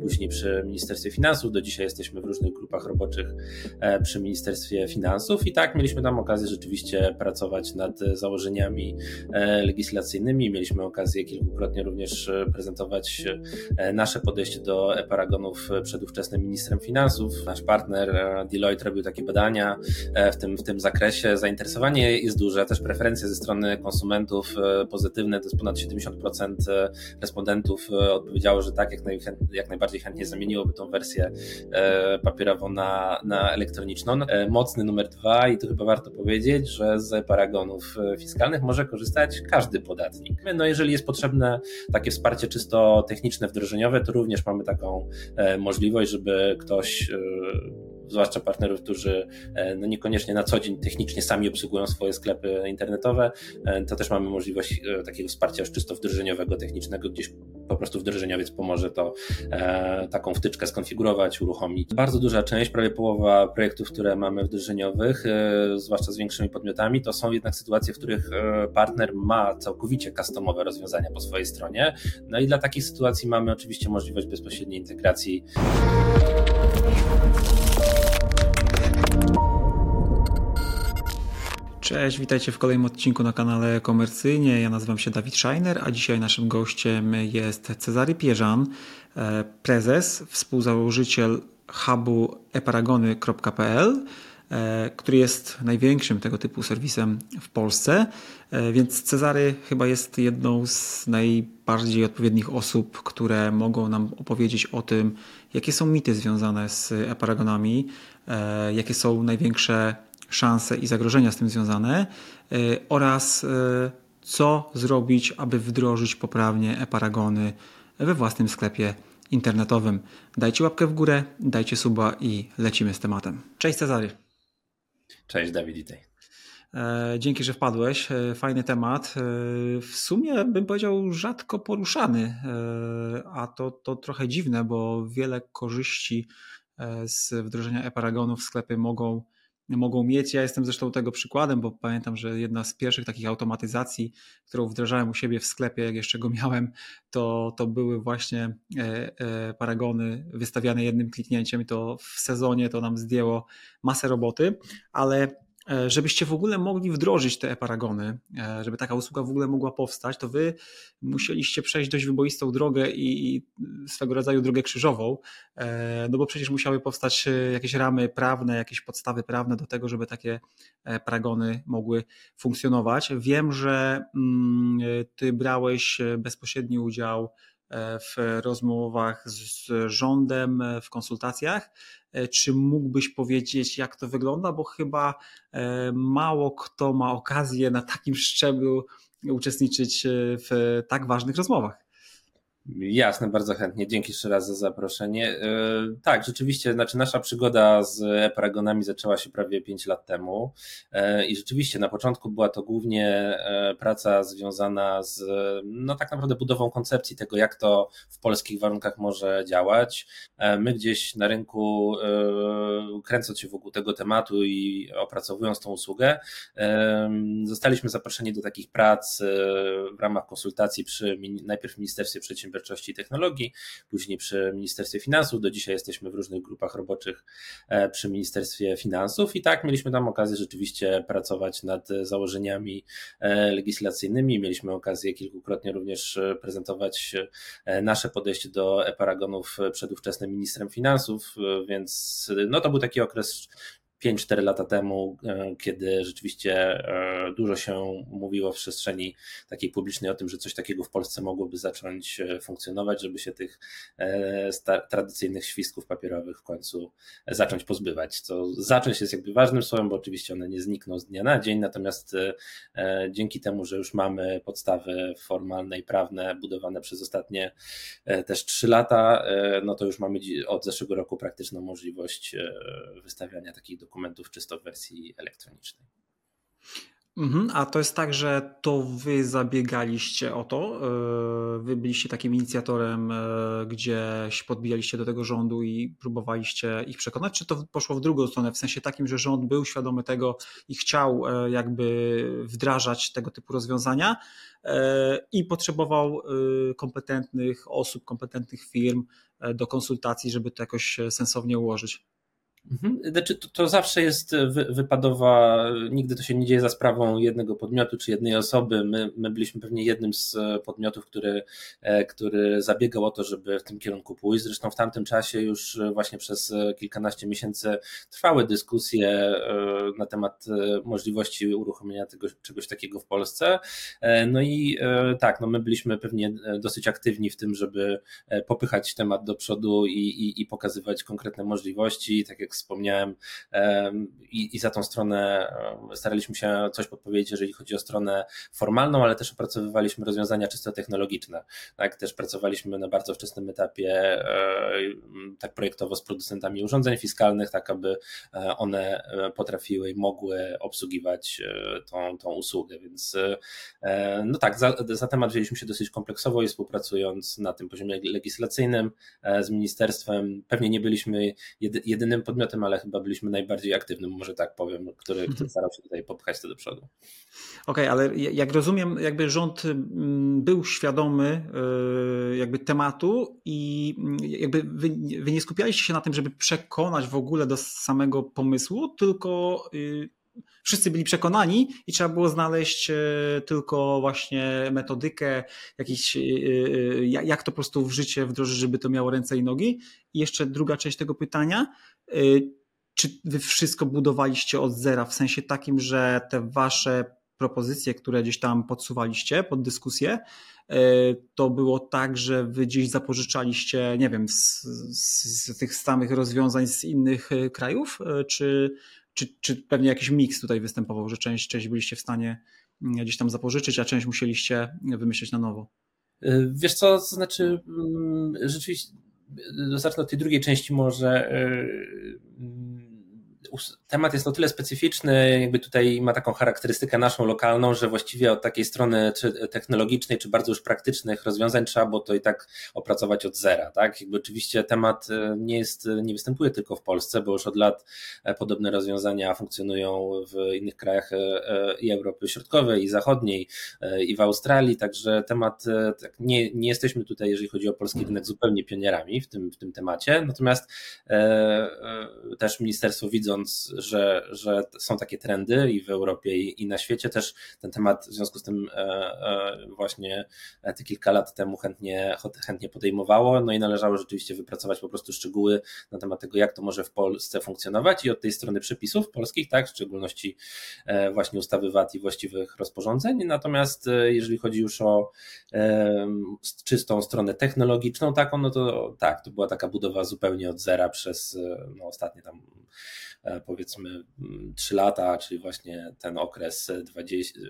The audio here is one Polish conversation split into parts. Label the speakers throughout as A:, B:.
A: później przy Ministerstwie Finansów. Do dzisiaj jesteśmy w różnych grupach roboczych przy Ministerstwie Finansów i tak mieliśmy tam okazję rzeczywiście pracować nad założeniami legislacyjnymi. Mieliśmy okazję kilkukrotnie również prezentować nasze podejście do e-paragonów przed ówczesnym ministrem finansów. Nasz partner Deloitte robił takie badania w tym, w tym zakresie. Zainteresowanie jest duże, też preferencje ze strony konsumentów e, pozytywne, to jest ponad 70% e, respondentów e, odpowiedziało, że tak, jak, jak najbardziej chętnie zamieniłoby tą wersję papierową na, na elektroniczną. Mocny numer dwa i tu chyba warto powiedzieć, że z paragonów fiskalnych może korzystać każdy podatnik. No jeżeli jest potrzebne takie wsparcie czysto techniczne, wdrożeniowe, to również mamy taką możliwość, żeby ktoś zwłaszcza partnerów, którzy e, no niekoniecznie na co dzień technicznie sami obsługują swoje sklepy internetowe, e, to też mamy możliwość e, takiego wsparcia już czysto wdrożeniowego, technicznego, gdzieś po prostu wdrożeniowiec pomoże to taką wtyczkę skonfigurować, uruchomić. Bardzo duża część, prawie połowa projektów, które mamy wdrożeniowych, zwłaszcza z większymi podmiotami, to są jednak sytuacje, w których partner ma całkowicie customowe rozwiązania po swojej stronie. No i dla takich sytuacji mamy oczywiście możliwość bezpośredniej integracji.
B: Cześć, witajcie w kolejnym odcinku na kanale Komercyjnie. Ja nazywam się Dawid Scheiner, a dzisiaj naszym gościem jest Cezary Pierzan, e, prezes, współzałożyciel hubu eparagony.pl, e, który jest największym tego typu serwisem w Polsce. E, więc Cezary chyba jest jedną z najbardziej odpowiednich osób, które mogą nam opowiedzieć o tym, jakie są mity związane z e-paragonami, jakie są największe szanse i zagrożenia z tym związane y, oraz y, co zrobić, aby wdrożyć poprawnie e-paragony we własnym sklepie internetowym. Dajcie łapkę w górę, dajcie suba i lecimy z tematem. Cześć Cezary.
A: Cześć Dawid, witaj.
B: E, dzięki, że wpadłeś. E, fajny temat. E, w sumie bym powiedział rzadko poruszany, a to, to trochę dziwne, bo wiele korzyści z wdrożenia e-paragonów w sklepy mogą mogą mieć. Ja jestem zresztą tego przykładem, bo pamiętam, że jedna z pierwszych takich automatyzacji, którą wdrażałem u siebie w sklepie, jak jeszcze go miałem, to, to były właśnie e, e, paragony wystawiane jednym kliknięciem i to w sezonie to nam zdjęło masę roboty, ale żebyście w ogóle mogli wdrożyć te e-paragony, e, żeby taka usługa w ogóle mogła powstać, to wy musieliście przejść dość wyboistą drogę i swego rodzaju drogę krzyżową, e, no bo przecież musiały powstać jakieś ramy prawne, jakieś podstawy prawne do tego, żeby takie paragony mogły funkcjonować. Wiem, że mm, ty brałeś bezpośredni udział w rozmowach z rządem, w konsultacjach. E, czy mógłbyś powiedzieć, jak to wygląda? Bo chyba e, mało kto ma okazję na takim szczeblu uczestniczyć e, w tak ważnych rozmowach.
A: Jasne, bardzo chętnie. Dzięki jeszcze raz za zaproszenie. E, tak, rzeczywiście, znaczy nasza przygoda z e-paragonami zaczęła się prawie 5 lat temu e, i rzeczywiście na początku była to głównie e, praca związana z, no tak naprawdę budową koncepcji tego, jak to w polskich warunkach może działać. My gdzieś na rynku, kręcąc się wokół tego tematu i opracowując tą usługę, zostaliśmy zaproszeni do takich prac w ramach konsultacji przy najpierw Ministerstwie Przedsiębiorstwa, Przedsiębiorczości i Technologii, później przy Ministerstwie Finansów. Do dzisiaj jesteśmy w różnych grupach roboczych e, przy Ministerstwie Finansów i tak mieliśmy tam okazję rzeczywiście pracować nad założeniami e, legislacyjnymi. Mieliśmy okazję kilkukrotnie również e, prezentować nasze podejście do e-paragonów przed ówczesnym ministrem finansów, więc no to był taki okres 5-4 lata temu, e, kiedy rzeczywiście e, dużo się mówiło w przestrzeni takiej publicznej o tym, że coś takiego w Polsce mogłoby zacząć e, funkcjonować, żeby się tych tradycyjnych świsków papierowych w końcu zacząć pozbywać. Co zacząć jest jakby ważnym słowem, bo oczywiście one nie znikną z dnia na dzień, natomiast dzięki temu, że już mamy podstawy formalne i prawne budowane przez ostatnie też 3 lata, no to już mamy od zeszłego roku praktyczną możliwość wystawiania takich dokumentów dokumentów czysto w wersji elektronicznej.
B: Mhm, a to jest tak, że to wy zabiegaliście o to, e, wy byliście takim inicjatorem, e, gdzieś podbijaliście do tego rządu i próbowaliście ich przekonać, czy to poszło w drugą stronę, w sensie takim, że rząd był świadomy tego i chciał e, jakby wdrażać tego typu rozwiązania i potrzebował kompetentnych osób, kompetentnych firm do konsultacji, żeby to jakoś sensownie ułożyć?
A: Mhm. Znaczy, to, to, zawsze jest wy, wypadowa, nigdy to się nie dzieje za sprawą jednego podmiotu czy jednej osoby. My, my byliśmy pewnie jednym z podmiotów, który, e, który zabiegał o to, żeby w tym kierunku pójść. Zresztą w tamtym czasie już właśnie przez kilkanaście miesięcy trwały dyskusje e, na temat e, możliwości uruchomienia tego, czegoś takiego w Polsce. No i tak, no my byliśmy pewnie dosyć aktywni w tym, żeby popychać temat do przodu i, i, i pokazywać konkretne możliwości, tak jak wspomniałem, i, i za tą stronę staraliśmy się coś podpowiedzieć, jeżeli chodzi o stronę formalną, ale też opracowywaliśmy rozwiązania czysto technologiczne. Tak, też pracowaliśmy na bardzo wczesnym etapie e, tak projektowo z producentami urządzeń fiskalnych, tak aby e, one e, potrafiły i mogły obsługiwać tą, tą usługę, więc no tak, za, za temat wzięliśmy się dosyć kompleksowo i współpracując na tym poziomie legislacyjnym z ministerstwem, pewnie nie byliśmy jedynym podmiotem, podmiotem, ale chyba byliśmy najbardziej aktywnym, może tak powiem, który, który mhm. starał się tutaj popchać to do przodu. Okej,
B: okay, ale jak rozumiem, jakby rząd mm, był świadomy y, jakby tematu i mm, jakby wy, wy nie skupialiście się na tym, żeby przekonać w ogóle do samego pomysłu, tylko y, wszyscy byli przekonani i trzeba było znaleźć e, tylko właśnie metodykę, jakiś, e, e, jak to po prostu w życie wdrożyć, żeby to miało ręce i nogi. I jeszcze druga część tego pytania. Czy wy wszystko budowaliście od zera, w sensie takim, że te wasze propozycje, które gdzieś tam podsuwaliście pod dyskusję, to było tak, że wy gdzieś zapożyczaliście, nie wiem, z, z, tych samych rozwiązań z innych krajów, czy, czy, czy pewnie jakiś miks tutaj występował, że część, część byliście w stanie mm, gdzieś tam zapożyczyć, a część musieliście wymyśleć na nowo?
A: Y, wiesz co, to znaczy mm, rzeczywiście, zacznę od tej drugiej części może y, temat jest o tyle specyficzny, jakby tutaj ma taką charakterystykę naszą lokalną, że właściwie od takiej strony czy technologicznej, czy bardzo już praktycznych rozwiązań trzeba było to i tak opracować od zera, tak? Jakby oczywiście temat e, nie jest, nie występuje tylko w Polsce, bo już od lat e, podobne rozwiązania funkcjonują w innych krajach e, i Europy Środkowej, i Zachodniej, i w Australii, także temat, tak, nie, nie jesteśmy tutaj, jeżeli chodzi o polski rynek, zupełnie pionierami w tym, w tym temacie, natomiast też ministerstwo widząc widząc, że, że są takie trendy i w Europie, i, na świecie też ten temat w związku z tym e, e, właśnie te kilka lat temu chętnie, chętnie podejmowało, no i należało rzeczywiście wypracować po prostu szczegóły na temat tego, jak to może w Polsce funkcjonować. I od tej strony przepisów polskich, tak, w szczególności e, właśnie ustawy VAT i właściwych rozporządzeń, natomiast jeżeli chodzi już o czystą stronę technologiczną, taką, no to tak, to była taka budowa zupełnie od zera przez no, ostatnie tam E, powiedzmy 3 lata, czyli właśnie ten okres 20,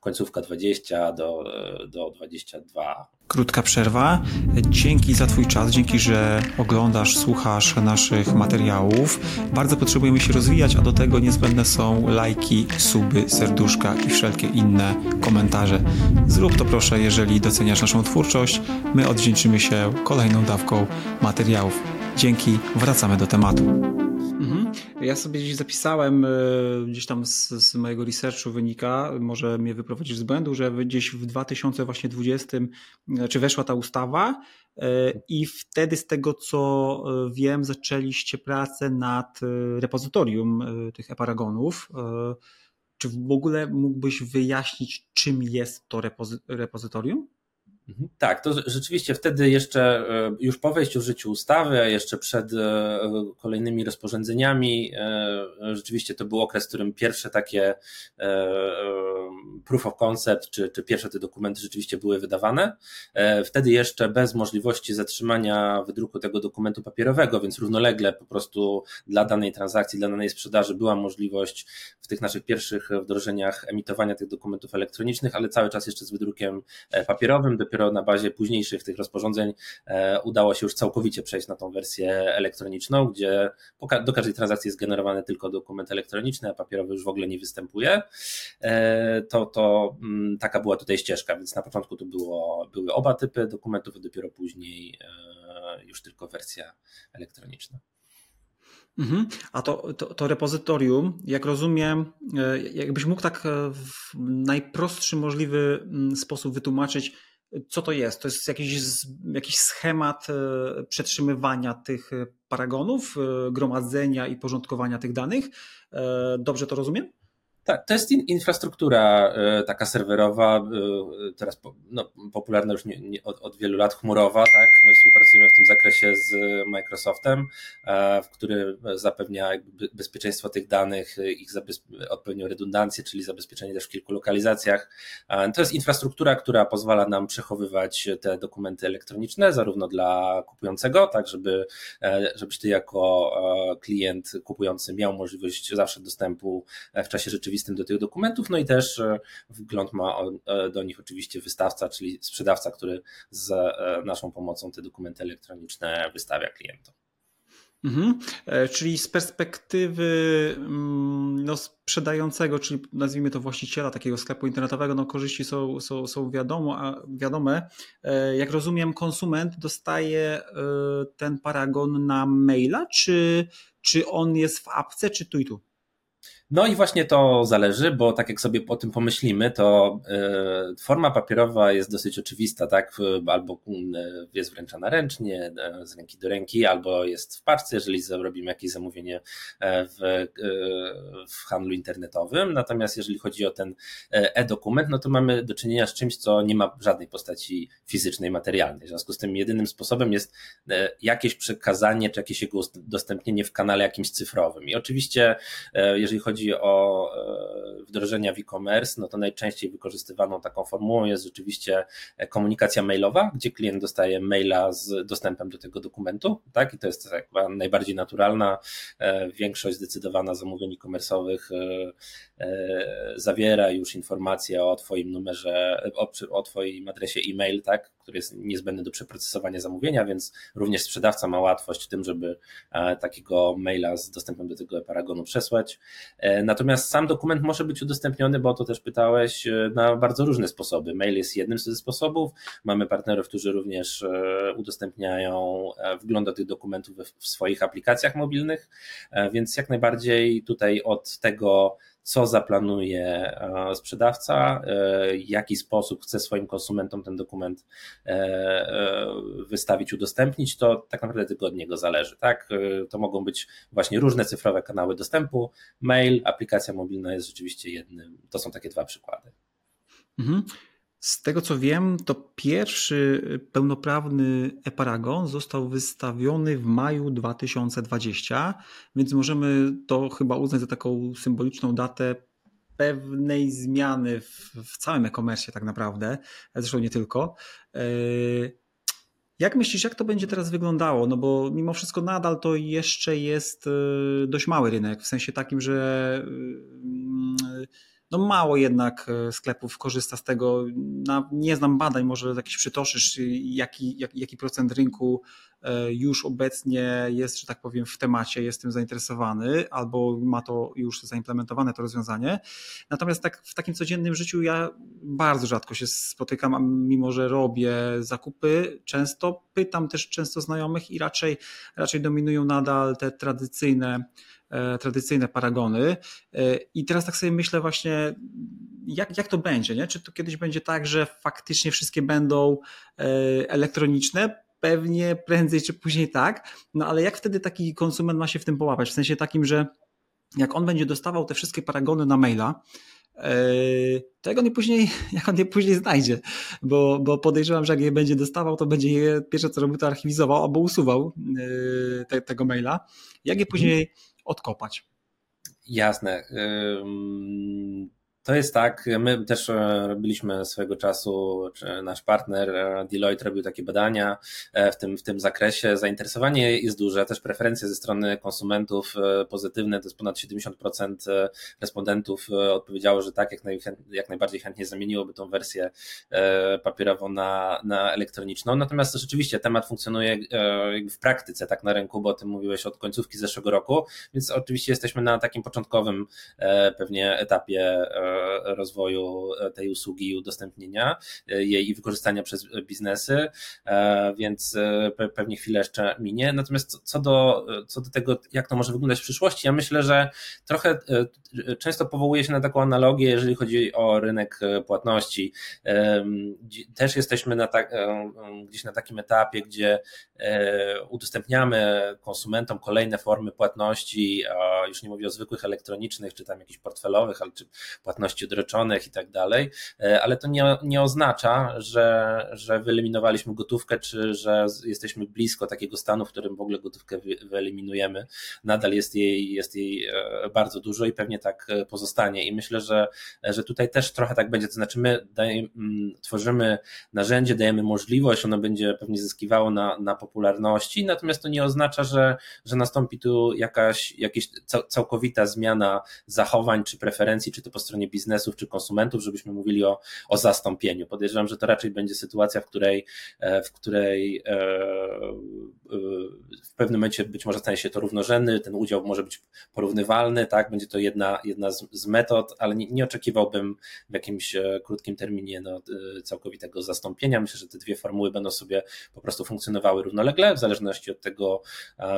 A: końcówka 20 do, do 22.
B: Krótka przerwa. Dzięki za Twój czas, dzięki, że oglądasz, słuchasz naszych materiałów. Bardzo potrzebujemy się rozwijać, a do tego niezbędne są lajki, suby, serduszka i wszelkie inne komentarze. Zrób to proszę, jeżeli doceniasz naszą twórczość. My odwdzięczymy się kolejną dawką materiałów. Dzięki, wracamy do tematu. Mhm. Ja sobie gdzieś zapisałem, e, gdzieś tam z, z, mojego researchu wynika, może mnie wyprowadzić z błędu, że gdzieś w 2020 czy weszła ta ustawa e, i wtedy z tego co e, wiem zaczęliście pracę nad repozytorium tych e-paragonów. Czy w ogóle mógłbyś wyjaśnić czym jest to repozy repozytorium?
A: Mhm. Tak, to rzeczywiście wtedy jeszcze e, już po wejściu w życie ustawy, a jeszcze przed e, kolejnymi rozporządzeniami, e, rzeczywiście to był okres, w którym pierwsze takie proof of concept, czy, czy pierwsze te dokumenty rzeczywiście były wydawane. E, wtedy jeszcze bez możliwości zatrzymania wydruku tego dokumentu papierowego, więc równolegle po prostu dla danej transakcji, dla danej sprzedaży była możliwość w tych naszych pierwszych wdrożeniach emitowania tych dokumentów elektronicznych, ale cały czas jeszcze z wydrukiem e, papierowym. Dopiero na bazie późniejszych tych rozporządzeń udało się już całkowicie przejść na tą wersję elektroniczną, gdzie do każdej transakcji jest generowany tylko dokument elektroniczny, a papierowy już w ogóle nie występuje. To, to mm, taka była tutaj ścieżka, więc na początku to było, były oba typy dokumentów, a dopiero później e, już tylko wersja elektroniczna.
B: Mhm. A to, to, to, repozytorium, jak rozumiem, e, jakbyś mógł tak e, w najprostszy możliwy mm, sposób wytłumaczyć, co to jest? To jest jakiś, jakiś schemat przetrzymywania tych paragonów, gromadzenia i porządkowania tych danych. Dobrze to rozumiem?
A: Tak, to jest in, infrastruktura e, taka serwerowa, e, teraz no, popularna już nie, nie, od, od, wielu lat, chmurowa, tak? My współpracujemy w tym zakresie z Microsoftem, e, w który zapewnia bezpieczeństwo tych danych, ich odpowiednią redundancję, czyli zabezpieczenie też w kilku lokalizacjach. To jest infrastruktura, która pozwala nam przechowywać te dokumenty elektroniczne, zarówno dla kupującego, tak, żeby, żebyś ty jako klient kupujący miał możliwość zawsze dostępu w czasie rzeczywistym rzeczywistym do tych dokumentów, no i też e, wgląd ma e, do nich oczywiście wystawca, czyli sprzedawca, który z e, naszą pomocą te dokumenty elektroniczne wystawia klientom.
B: Mhm. Czyli z perspektywy mm, no, sprzedającego, czyli nazwijmy to właściciela takiego sklepu internetowego, no korzyści są, są, są wiadomo, a wiadome. Jak rozumiem, konsument dostaje ten paragon na maila, czy, czy on jest w apce, czy tu i tu?
A: No i właśnie to zależy, bo tak jak sobie o tym pomyślimy, to e, forma papierowa jest dosyć oczywista, tak? Albo e, jest wręczana ręcznie, e, z ręki do ręki, albo jest w parce, jeżeli zrobimy jakieś zamówienie w, w handlu internetowym. Natomiast jeżeli chodzi o ten e-dokument, no to mamy do czynienia z czymś, co nie ma żadnej postaci fizycznej, materialnej. W związku z tym jedynym sposobem jest jakieś przekazanie, czy jakieś jego udostępnienie w kanale jakimś cyfrowym. I oczywiście, jeżeli chodzi chodzi o e, wdrożenia w e-commerce, no to najczęściej wykorzystywaną taką formułą jest rzeczywiście komunikacja mailowa, gdzie klient dostaje maila z dostępem do tego dokumentu, tak? I to jest chyba najbardziej naturalna. E, większość zdecydowana zamówień e-commerce'owych e, zawiera już informację o Twoim numerze, o, o Twoim adresie e-mail, tak? Który jest niezbędny do przeprocesowania zamówienia, więc również sprzedawca ma łatwość w tym, żeby takiego maila z dostępem do tego paragonu przesłać. E, natomiast sam dokument może być udostępniony, bo o to też pytałeś, e, na bardzo różne sposoby. Mail jest jednym ze sposobów. Mamy partnerów, którzy również e, udostępniają wgląd do tych dokumentów w swoich aplikacjach mobilnych, więc jak najbardziej tutaj od tego, co zaplanuje e, sprzedawca, e, w jaki sposób chce swoim konsumentom ten dokument e, wystawić, udostępnić, to tak naprawdę tylko od niego zależy. Tak? To mogą być właśnie różne cyfrowe kanały dostępu, mail, aplikacja mobilna jest rzeczywiście jednym. To są takie dwa przykłady.
B: Mhm. Z tego co wiem, to pierwszy pełnoprawny e-paragon został wystawiony w maju 2020, więc możemy to chyba uznać za taką symboliczną datę pewnej zmiany w, w całym e-commerce tak naprawdę, zresztą nie tylko. E, jak myślisz, jak to będzie teraz wyglądało? No bo mimo wszystko nadal to jeszcze jest e, dość mały rynek, w sensie takim, że no mało jednak e, sklepów korzysta z tego. Nie znam badań, może jakiś przytoszysz, jaki, jak, jaki procent rynku e, już obecnie jest, że tak powiem, w temacie, jest tym zainteresowany, albo ma to już zaimplementowane to rozwiązanie. Natomiast tak w takim codziennym życiu ja bardzo rzadko się spotykam, mimo że robię zakupy, często pytam też często znajomych i raczej, raczej dominują nadal te tradycyjne E, tradycyjne paragony. E, I teraz tak sobie myślę właśnie, jak, jak to będzie, nie? Czy to kiedyś będzie tak, że faktycznie wszystkie będą e, elektroniczne? Pewnie prędzej czy później tak, no ale jak wtedy taki konsument ma się w tym połapać? W sensie takim, że jak on będzie dostawał te wszystkie paragony na maila, to jak on je później, jak on je później znajdzie, bo, bo podejrzewam, że jak je będzie dostawał, to będzie je pierwsze co robił, to archiwizował albo usuwał te, tego maila. Jak je później odkopać.
A: Jasne. To jest tak, my też e, robiliśmy swego czasu, czy nasz partner e, Deloitte robił takie badania e, w tym, w tym zakresie. Zainteresowanie jest duże, też preferencje ze strony konsumentów pozytywne, to jest ponad 70% respondentów odpowiedziało, że tak, jak, naj, jak najbardziej chętnie zamieniłoby tą wersję papierową na, na elektroniczną. Natomiast rzeczywiście temat funkcjonuje w praktyce, tak na rynku, bo o tym mówiłeś od końcówki zeszłego roku, więc oczywiście jesteśmy na takim początkowym pewnie etapie rozwoju tej usługi i udostępnienia e, jej i wykorzystania przez biznesy, e, więc e, pewnie chwilę jeszcze minie. Natomiast co do, co do tego, jak to może wyglądać w przyszłości, ja myślę, że trochę często powołuje się na taką analogię, jeżeli chodzi o rynek płatności. Też jesteśmy na gdzieś na takim etapie, gdzie udostępniamy konsumentom kolejne formy płatności, już nie mówię o zwykłych elektronicznych, czy tam jakichś portfelowych, ale czy płatności odroczonych i tak dalej, e, ale to nie, nie oznacza, że, że wyeliminowaliśmy gotówkę, czy że jesteśmy blisko takiego stanu, w którym w ogóle gotówkę wyeliminujemy. Nadal jest jej, jest jej e, bardzo dużo i pewnie tak e, pozostanie. I myślę, że, że tutaj też trochę tak będzie. To znaczy, my dajemy, tworzymy narzędzie, dajemy możliwość, ono będzie pewnie zyskiwało na, na popularności, natomiast to nie oznacza, że, że nastąpi tu jakaś, jakaś całkowita zmiana zachowań czy preferencji, czy to po stronie biznesów czy konsumentów, żebyśmy mówili o, o zastąpieniu. Podejrzewam, że to raczej będzie sytuacja, w której, e, w której e, e, w pewnym momencie być może stanie się to równorzędny, ten udział może być porównywalny, tak, będzie to jedna, jedna z, metod, ale nie, nie, oczekiwałbym w jakimś krótkim terminie no, całkowitego zastąpienia. Myślę, że te dwie formuły będą sobie po prostu funkcjonowały równolegle, w zależności od tego,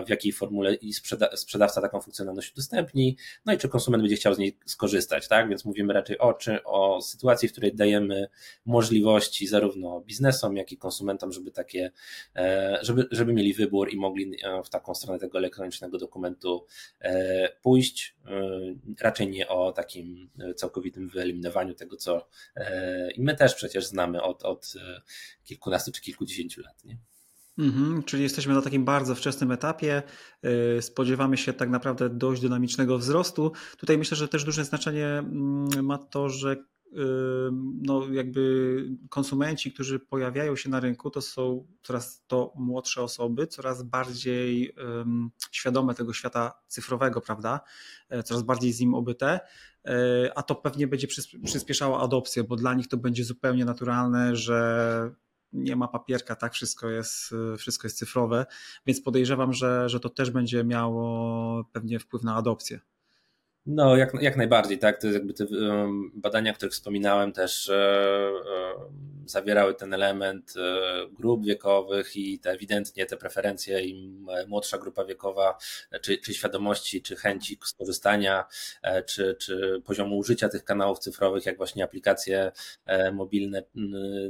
A: w jakiej formule i sprzeda sprzedawca taką funkcjonalność udostępni, no i czy konsument będzie chciał z niej skorzystać, tak, więc mówimy raczej o, czy, o sytuacji, w której dajemy możliwości zarówno biznesom, jak i konsumentom, żeby takie, e, żeby, żeby mieli wybór i mogli e, w taką stronę tego elektronicznego dokumentu e, pójść. Raczej nie o takim całkowitym wyeliminowaniu tego, co i my też przecież znamy od, od kilkunastu czy kilkudziesięciu lat. Nie?
B: Mhm, czyli jesteśmy na takim bardzo wczesnym etapie. Y, spodziewamy się tak naprawdę dość dynamicznego wzrostu. Tutaj myślę, że też duże znaczenie mm, ma to, że y, no jakby konsumenci, którzy pojawiają się na rynku, to są coraz to młodsze osoby, coraz bardziej świadome tego świata cyfrowego, prawda? E, coraz bardziej z nim obyte, a to pewnie będzie przyspieszało adopcję, bo dla nich to będzie zupełnie naturalne, że nie ma papierka, tak, wszystko jest, wszystko jest cyfrowe, więc podejrzewam, że, że to też będzie miało pewnie wpływ na adopcję.
A: No, jak, jak najbardziej, tak. To jakby te badania, o których wspominałem, też e, e, zawierały ten element e, grup wiekowych i te ewidentnie te preferencje, im młodsza grupa wiekowa, czy, czy świadomości, czy chęci skorzystania, czy, czy poziomu użycia tych kanałów cyfrowych, jak właśnie aplikacje mobilne,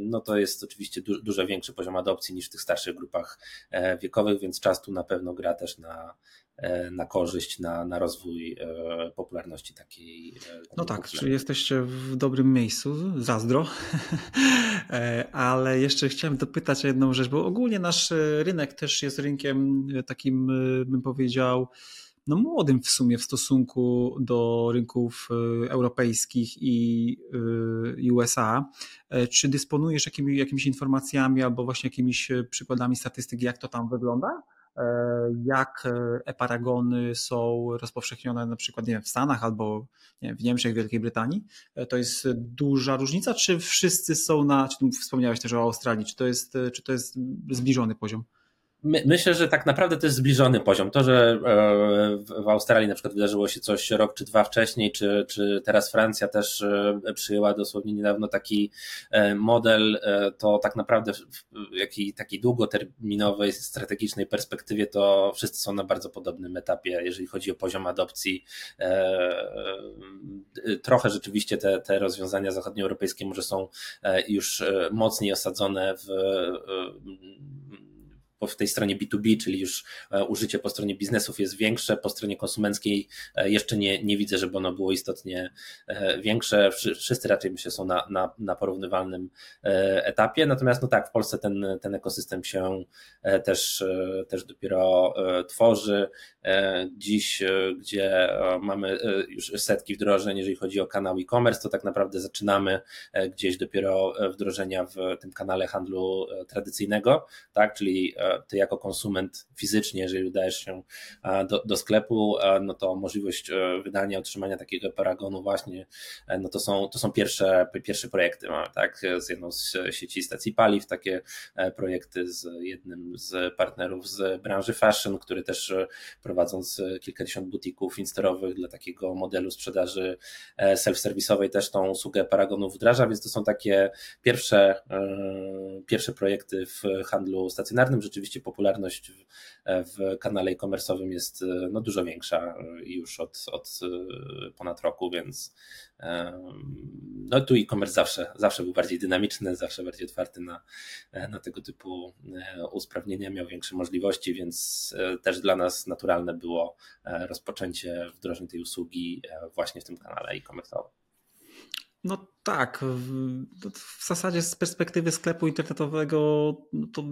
A: no to jest oczywiście du, dużo większy poziom adopcji niż w tych starszych grupach wiekowych, więc czas tu na pewno gra też na, E, na korzyść, na, na rozwój e, popularności takiej.
B: E, no tak, czyli jesteście w dobrym miejscu, zazdro. Ale jeszcze chciałem dopytać o jedną rzecz, bo ogólnie nasz rynek też jest rynkiem takim, bym powiedział, no młodym w sumie w stosunku do rynków europejskich i USA. Czy dysponujesz jakimi, jakimiś informacjami albo właśnie jakimiś przykładami statystyk, jak to tam wygląda? E, jak e, e-paragony są rozpowszechnione na przykład nie wiem, w Stanach albo nie wiem, w Niemczech, Wielkiej Brytanii. E, to jest duża różnica, czy wszyscy są na, czy wspomniałeś też o Australii, czy to jest, czy to jest zbliżony poziom?
A: My, myślę, że tak naprawdę to jest zbliżony poziom. To, że e, w Australii na przykład wydarzyło się coś rok czy dwa wcześniej, czy, czy teraz Francja też e, przyjęła dosłownie niedawno taki e, model, to tak naprawdę w jakiej takiej długoterminowej, strategicznej perspektywie to wszyscy są na bardzo podobnym etapie, jeżeli chodzi o poziom adopcji. Trochę rzeczywiście te, te rozwiązania zachodnioeuropejskie może są już mocniej osadzone w w tej stronie B2B, czyli już użycie po stronie biznesów jest większe, po stronie konsumenckiej jeszcze nie, nie widzę, żeby ono było istotnie większe. Wszyscy raczej myślę są na, na, na porównywalnym etapie, natomiast no tak, w Polsce ten, ten ekosystem się też, też dopiero tworzy. Dziś, gdzie mamy już setki wdrożeń, jeżeli chodzi o kanał e-commerce, to tak naprawdę zaczynamy gdzieś dopiero wdrożenia w tym kanale handlu tradycyjnego, tak, czyli ty jako konsument fizycznie, jeżeli udajesz się do, do sklepu, no to możliwość wydania, otrzymania takiego paragonu właśnie, no to są, to są pierwsze, pierwsze projekty, mamy, tak, z jedną z sieci stacji paliw, takie projekty z jednym z partnerów z branży fashion, który też prowadząc kilkadziesiąt butików insterowych dla takiego modelu sprzedaży self-serwisowej też tą usługę paragonów wdraża, więc to są takie pierwsze, pierwsze projekty w handlu stacjonarnym. Rzeczywiście popularność w, w kanale e-commerce'owym jest no, dużo większa już od, od ponad roku, więc no tu e-commerce zawsze, zawsze był bardziej dynamiczny, zawsze bardziej otwarty na, na tego typu usprawnienia, miał większe możliwości, więc też dla nas naturalne było rozpoczęcie wdrożeń tej usługi właśnie w tym kanale e-commerce'owym.
B: No tak. W zasadzie z perspektywy sklepu internetowego no to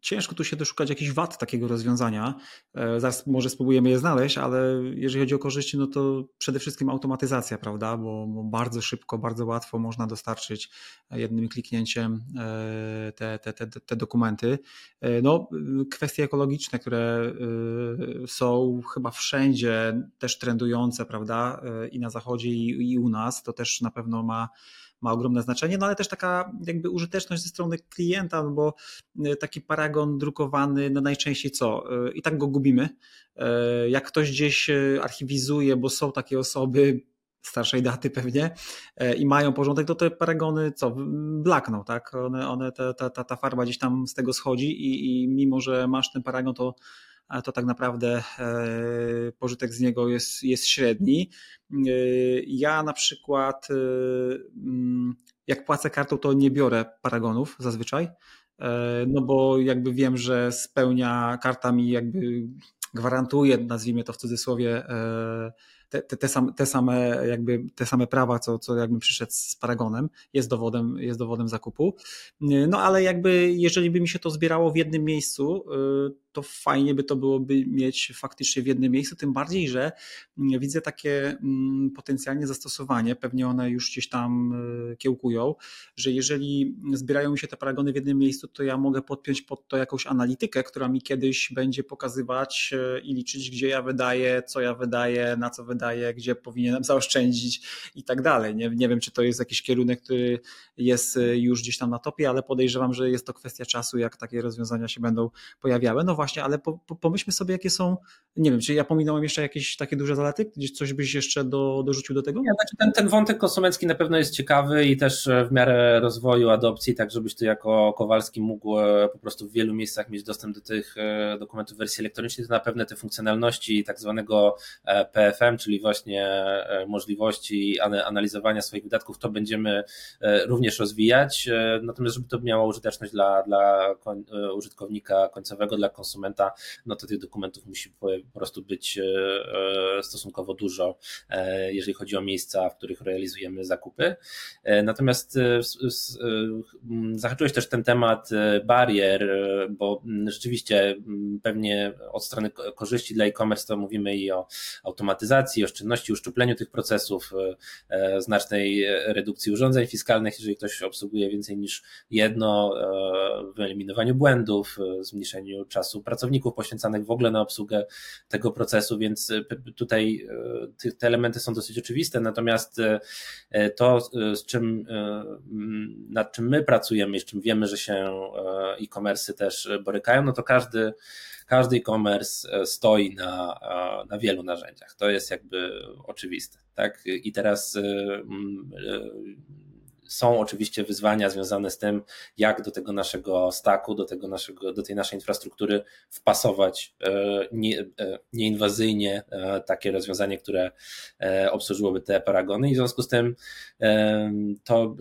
B: ciężko tu się doszukać jakichś wad takiego rozwiązania. E, zaraz może spróbujemy je znaleźć, ale jeżeli chodzi o korzyści, no to przede wszystkim automatyzacja, prawda? Bo bardzo szybko, bardzo łatwo można dostarczyć jednym kliknięciem e, te, te, te, te dokumenty. E, no, kwestie ekologiczne, które są chyba wszędzie też trendujące, prawda? I na zachodzie, i, i u nas, to też na pewno ma ma ogromne znaczenie, no ale też taka jakby użyteczność ze strony klienta, no bo e, taki paragon drukowany, no najczęściej co? E, I tak go gubimy. E, jak ktoś gdzieś archiwizuje, bo są takie osoby, starszej daty pewnie i mają porządek, to te paragony co, blakną, tak? One, one ta, ta, ta farba gdzieś tam z tego schodzi i, i mimo, że masz ten paragon, to to tak naprawdę e, pożytek z niego jest, jest średni. E, ja na przykład, e, mm, jak płacę kartą, to nie biorę paragonów zazwyczaj, no bo jakby wiem, że spełnia karta mi jakby gwarantuje, nazwijmy to w cudzysłowie, te, te, te, same, te, same, jakby, te same prawa, co, co jakbym przyszedł z paragonem, jest dowodem, jest dowodem zakupu. No ale jakby, jeżeli by mi się to zbierało w jednym miejscu, to fajnie by to byłoby mieć faktycznie w jednym miejscu, tym bardziej, że mm, widzę takie mm, potencjalnie zastosowanie, pewnie one już gdzieś tam e, kiełkują, że jeżeli zbierają mi się te paragony w jednym miejscu, to ja mogę podpiąć pod to jakąś analitykę, która mi kiedyś będzie pokazywać e, i liczyć, gdzie ja wydaję, co ja wydaję, na co wydaję, gdzie powinienem zaoszczędzić i tak dalej. Nie, nie wiem, czy to jest jakiś kierunek, który jest e, już gdzieś tam na topie, ale podejrzewam, że jest to kwestia czasu, jak takie rozwiązania się będą pojawiały. No właśnie, ale po, po, pomyślmy sobie, jakie są, nie wiem, czy ja pominąłem jeszcze jakieś takie duże zalety? Gdzieś coś byś jeszcze do, dorzucił do tego?
A: Nie, znaczy ten, ten wątek konsumencki na pewno jest ciekawy i też w miarę rozwoju adopcji, tak żebyś ty jako Kowalski mógł e, po prostu w wielu miejscach mieć dostęp do tych e, dokumentów w wersji elektronicznej, to na pewno te funkcjonalności tak zwanego e, PFM, czyli właśnie możliwości analizowania swoich wydatków, to będziemy również rozwijać, natomiast żeby to miało użyteczność dla, dla użytkownika końcowego, dla konsumenta, no to tych dokumentów musi po prostu być e, e, stosunkowo dużo, e, jeżeli chodzi o miejsca, w których realizujemy zakupy. Natomiast zahaczyłeś też ten temat barier, bo rzeczywiście pewnie od strony korzyści dla e-commerce to mówimy i o automatyzacji, oszczędności, uszczupleniu tych procesów, znacznej redukcji urządzeń fiskalnych, jeżeli ktoś obsługuje więcej niż jedno, wyeliminowaniu błędów, zmniejszeniu czasu pracowników poświęcanych w ogóle na obsługę tego procesu, więc e, tutaj e, te elementy są dosyć oczywiste, natomiast e, to, z czym, nad czym my pracujemy, z czym wiemy, że się e-commerce też borykają, no to każdy każdy e-commerce stoi na, na wielu narzędziach. To jest jakby oczywiste. Tak? I teraz są oczywiście wyzwania związane z tym, jak do tego naszego staku, do, tego naszego, do tej naszej infrastruktury wpasować nie, nieinwazyjnie takie rozwiązanie, które obsłużyłoby te paragony. I w związku z tym to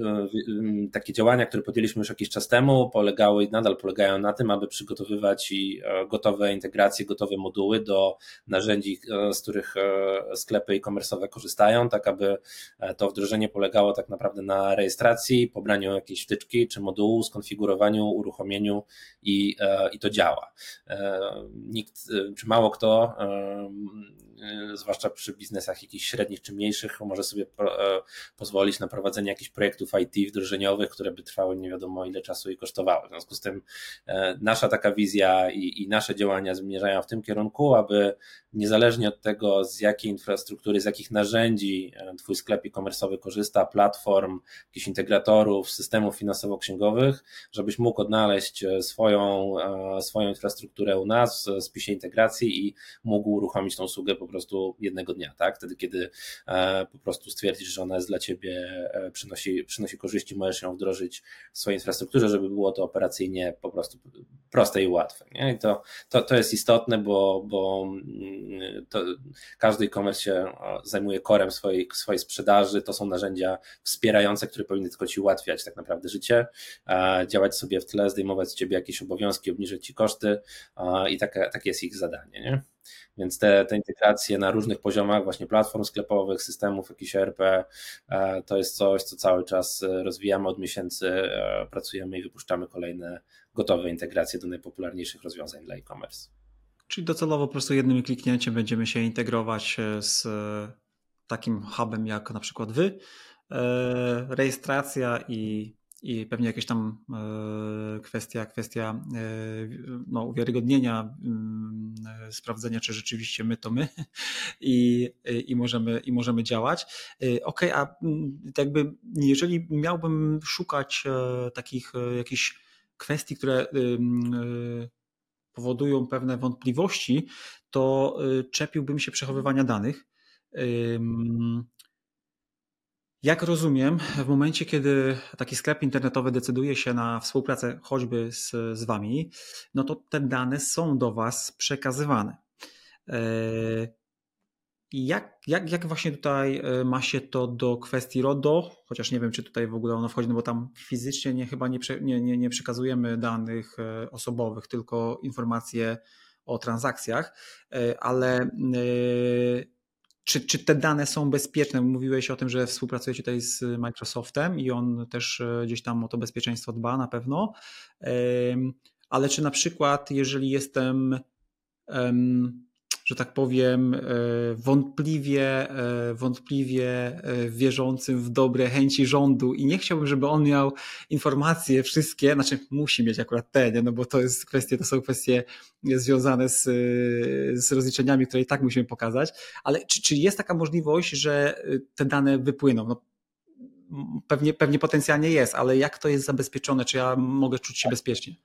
A: takie działania, które podjęliśmy już jakiś czas temu, polegały i nadal polegają na tym, aby przygotowywać gotowe integracje, gotowe moduły do narzędzi, z których sklepy e-commerce'owe korzystają, tak aby to wdrożenie polegało tak naprawdę na rejestracji, pobraniu jakiejś wtyczki czy modułu, skonfigurowaniu, uruchomieniu i, e, i to działa. E, nikt, czy mało kto E, zwłaszcza przy biznesach jakichś średnich czy mniejszych, może sobie e, pozwolić na prowadzenie jakichś projektów IT wdrożeniowych, które by trwały nie wiadomo ile czasu i kosztowały. W związku z tym e, nasza taka wizja i, i nasze działania zmierzają w tym kierunku, aby niezależnie od tego, z jakiej infrastruktury, z jakich narzędzi Twój sklep e-commerce'owy korzysta, platform, jakichś integratorów, systemów finansowo-księgowych, żebyś mógł odnaleźć swoją, swoją infrastrukturę u nas w spisie integracji i mógł uruchomić tą usługę po prostu jednego dnia, tak? Wtedy, kiedy e, po prostu stwierdzisz, że ona jest dla ciebie, e, przynosi, przynosi korzyści, możesz ją wdrożyć w swojej infrastrukturze, żeby było to operacyjnie po prostu proste i łatwe. Nie? I to, to, to jest istotne, bo, bo mm, to każdy e-commerce się zajmuje korem swojej, swojej sprzedaży. To są narzędzia wspierające, które powinny tylko ci ułatwiać tak naprawdę życie, działać sobie w tle, zdejmować z ciebie jakieś obowiązki, obniżyć ci koszty i takie, takie jest ich zadanie. Nie? Więc te, te integracje na różnych poziomach, właśnie platform sklepowych, systemów, jakiś ERP, e, to jest coś, co cały czas e, rozwijamy od miesięcy, e, pracujemy i wypuszczamy kolejne gotowe integracje do najpopularniejszych rozwiązań dla e-commerce.
B: Czyli docelowo po prostu jednym kliknięciem będziemy się integrować z takim hubem jak na przykład wy. Rejestracja i i pewnie jakieś tam e, kwestia, kwestia e, no, uwiarygodnienia, mm, e, sprawdzenia, czy rzeczywiście my to my i, i, możemy, i możemy działać. Ok, a mm, jakby jeżeli miałbym szukać takich jakichś kwestii, które powodują pewne wątpliwości, to czepiłbym się przechowywania danych. Jak rozumiem, w momencie, kiedy taki sklep internetowy decyduje się na współpracę choćby z, z Wami, no to te dane są do Was przekazywane. E, jak, jak, jak właśnie tutaj e, ma się to do kwestii RODO? Chociaż nie wiem, czy tutaj w ogóle ono wchodzi, no bo tam fizycznie nie, chyba nie, nie, nie, nie przekazujemy danych e, osobowych, tylko informacje o transakcjach, ale czy, czy te dane są bezpieczne? Mówiłeś o tym, że współpracujecie tutaj z Microsoftem i on też e, gdzieś tam o to bezpieczeństwo dba na pewno. Ale czy na przykład, jeżeli jestem że tak powiem, e, wątpliwie, e, wątpliwie e, wierzącym w dobre chęci rządu i nie chciałbym, żeby on miał informacje wszystkie, znaczy musi mieć akurat te, nie? no bo to jest kwestie, to są kwestie związane z, z rozliczeniami, które i tak musimy pokazać, ale czy, czy jest taka możliwość, że te dane wypłyną? No, pewnie, pewnie potencjalnie jest, ale jak to jest zabezpieczone? Czy ja mogę czuć się bezpiecznie?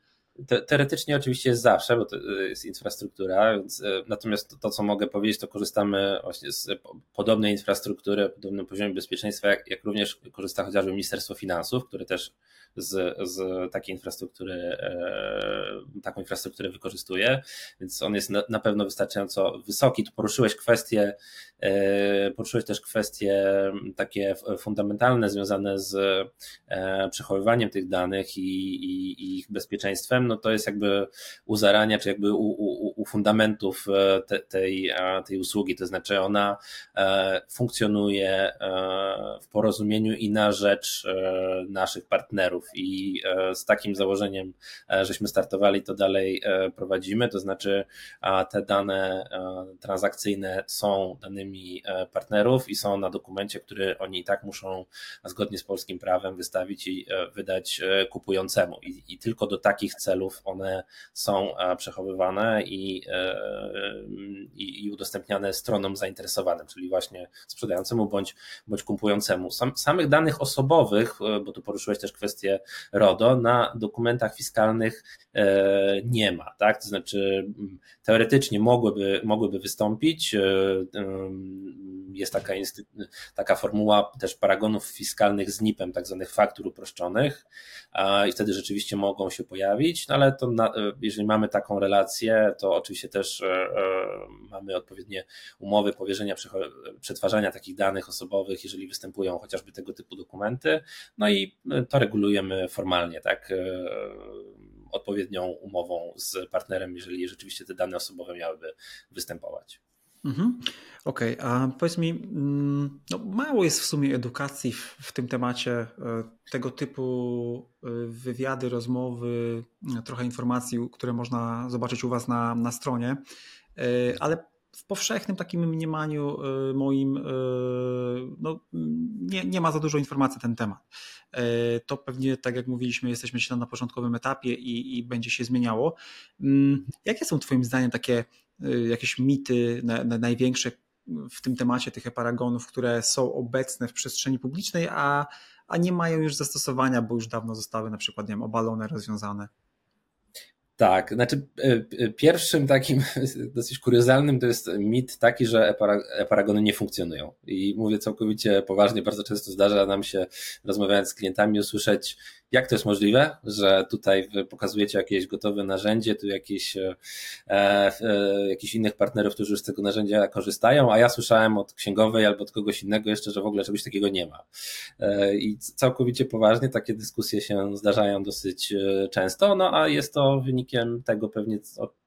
A: Teoretycznie oczywiście jest zawsze, bo to jest infrastruktura, więc, e, natomiast to, to, co mogę powiedzieć, to korzystamy właśnie z podobnej infrastruktury, podobnym poziomie bezpieczeństwa, jak, jak również korzysta chociażby Ministerstwo Finansów, które też z, z takiej infrastruktury, e, taką infrastrukturę wykorzystuje, więc on jest na, na pewno wystarczająco wysoki. Tu poruszyłeś kwestie, e, poruszyłeś też kwestie takie fundamentalne związane z e, przechowywaniem tych danych i, i, i ich bezpieczeństwem, no to jest jakby u zarania, czy jakby u, u, u fundamentów te, tej, tej usługi, to znaczy ona funkcjonuje w porozumieniu i na rzecz naszych partnerów. I e, z takim założeniem, e, żeśmy startowali, to dalej e, prowadzimy, to znaczy te dane transakcyjne są danymi partnerów i są na dokumencie, który oni i tak muszą zgodnie z polskim prawem wystawić i wydać kupującemu. I, i tylko do takich celów one są przechowywane i, i, i udostępniane stronom zainteresowanym, czyli właśnie sprzedającemu bądź, bądź kupującemu. Sam, samych danych osobowych, bo tu poruszyłeś też kwestię RODO na dokumentach fiskalnych e, nie ma, tak? To znaczy teoretycznie mogłyby, mogłyby wystąpić, e, jest taka, taka formuła też paragonów fiskalnych z NIP-em, tak zwanych faktur uproszczonych i wtedy rzeczywiście mogą się pojawić, no ale to na, jeżeli mamy taką relację, to oczywiście też mamy odpowiednie umowy powierzenia przetwarzania takich danych osobowych, jeżeli występują chociażby tego typu dokumenty, no i to regulujemy formalnie, tak odpowiednią umową z partnerem, jeżeli rzeczywiście te dane osobowe miałyby występować.
B: Mhm. Okej, okay. a powiedz mi, mm, no mało jest w sumie edukacji w, w, tym temacie, e, tego typu e, wywiady, rozmowy, e, trochę informacji, które można zobaczyć u Was na, na stronie, ale w powszechnym takim mniemaniu y, moim y, no, nie, nie ma za dużo informacji na ten temat. Y, to pewnie, tak jak mówiliśmy, jesteśmy na początkowym etapie i, i będzie się zmieniało. Mm, jakie są Twoim zdaniem takie jakieś mity na, na największe w tym temacie tych paragonów, które są obecne w przestrzeni publicznej, a, a nie mają już zastosowania, bo już dawno zostały na przykład nie wiem, obalone, rozwiązane?
A: Tak, znaczy e, e, pierwszym takim dosyć kuriozalnym to jest mit taki, że e-paragony nie funkcjonują. I mówię całkowicie poważnie, bardzo często zdarza nam się rozmawiając z klientami usłyszeć, jak to jest możliwe, że tutaj pokazujecie jakieś gotowe narzędzie, tu jakieś, e, e, jakichś innych partnerów, którzy już z tego narzędzia korzystają, a ja słyszałem od księgowej albo od kogoś innego jeszcze, że w ogóle czegoś takiego nie ma. E, I całkowicie poważnie takie dyskusje się zdarzają dosyć e, często, no a jest to wynikiem tego pewnie,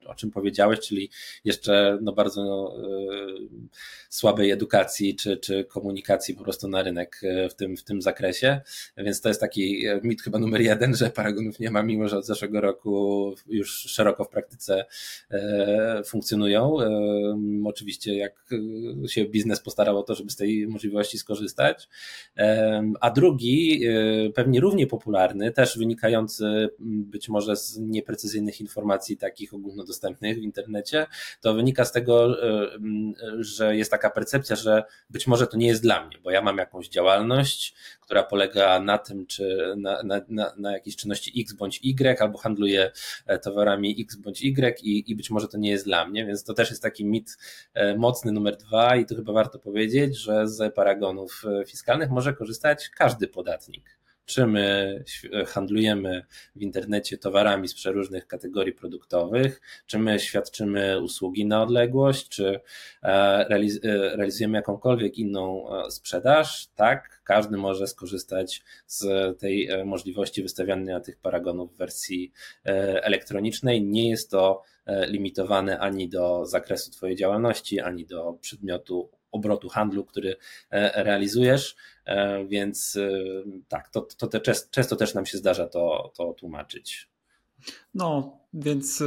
A: o czym powiedziałeś, czyli jeszcze no bardzo no, słabej edukacji czy, czy komunikacji po prostu na rynek w tym, w tym zakresie, więc to jest taki mit chyba numer jeden, że paragonów nie ma, mimo że od zeszłego roku już szeroko w praktyce e, funkcjonują. E, oczywiście jak się biznes postarał o to, żeby z tej możliwości skorzystać. E, a drugi, pewnie równie popularny, też wynikający być może z nieprecyzyjnych informacji takich ogólnodostępnych w internecie, to wynika z tego, że jest taka percepcja, że być może to nie jest dla mnie, bo ja mam jakąś działalność, która polega na tym, czy na, na, na, na jakiejś czynności X bądź Y, albo handluję e, towarami X bądź Y i, i być może to nie jest dla mnie, więc to też jest taki mit e, mocny numer dwa i tu chyba warto powiedzieć, że z paragonów e, fiskalnych może korzystać każdy podatnik czy my handlujemy w internecie towarami z przeróżnych kategorii produktowych, czy my świadczymy usługi na odległość, czy e, e, realizujemy jakąkolwiek inną e, sprzedaż, tak, każdy może skorzystać z tej możliwości wystawiania tych paragonów w wersji elektronicznej. Nie jest to limitowane ani do zakresu Twojej działalności, ani do przedmiotu obrotu handlu, który realizujesz. E, więc e, tak, to, to te, często też nam się zdarza to, to tłumaczyć.
B: No, więc e,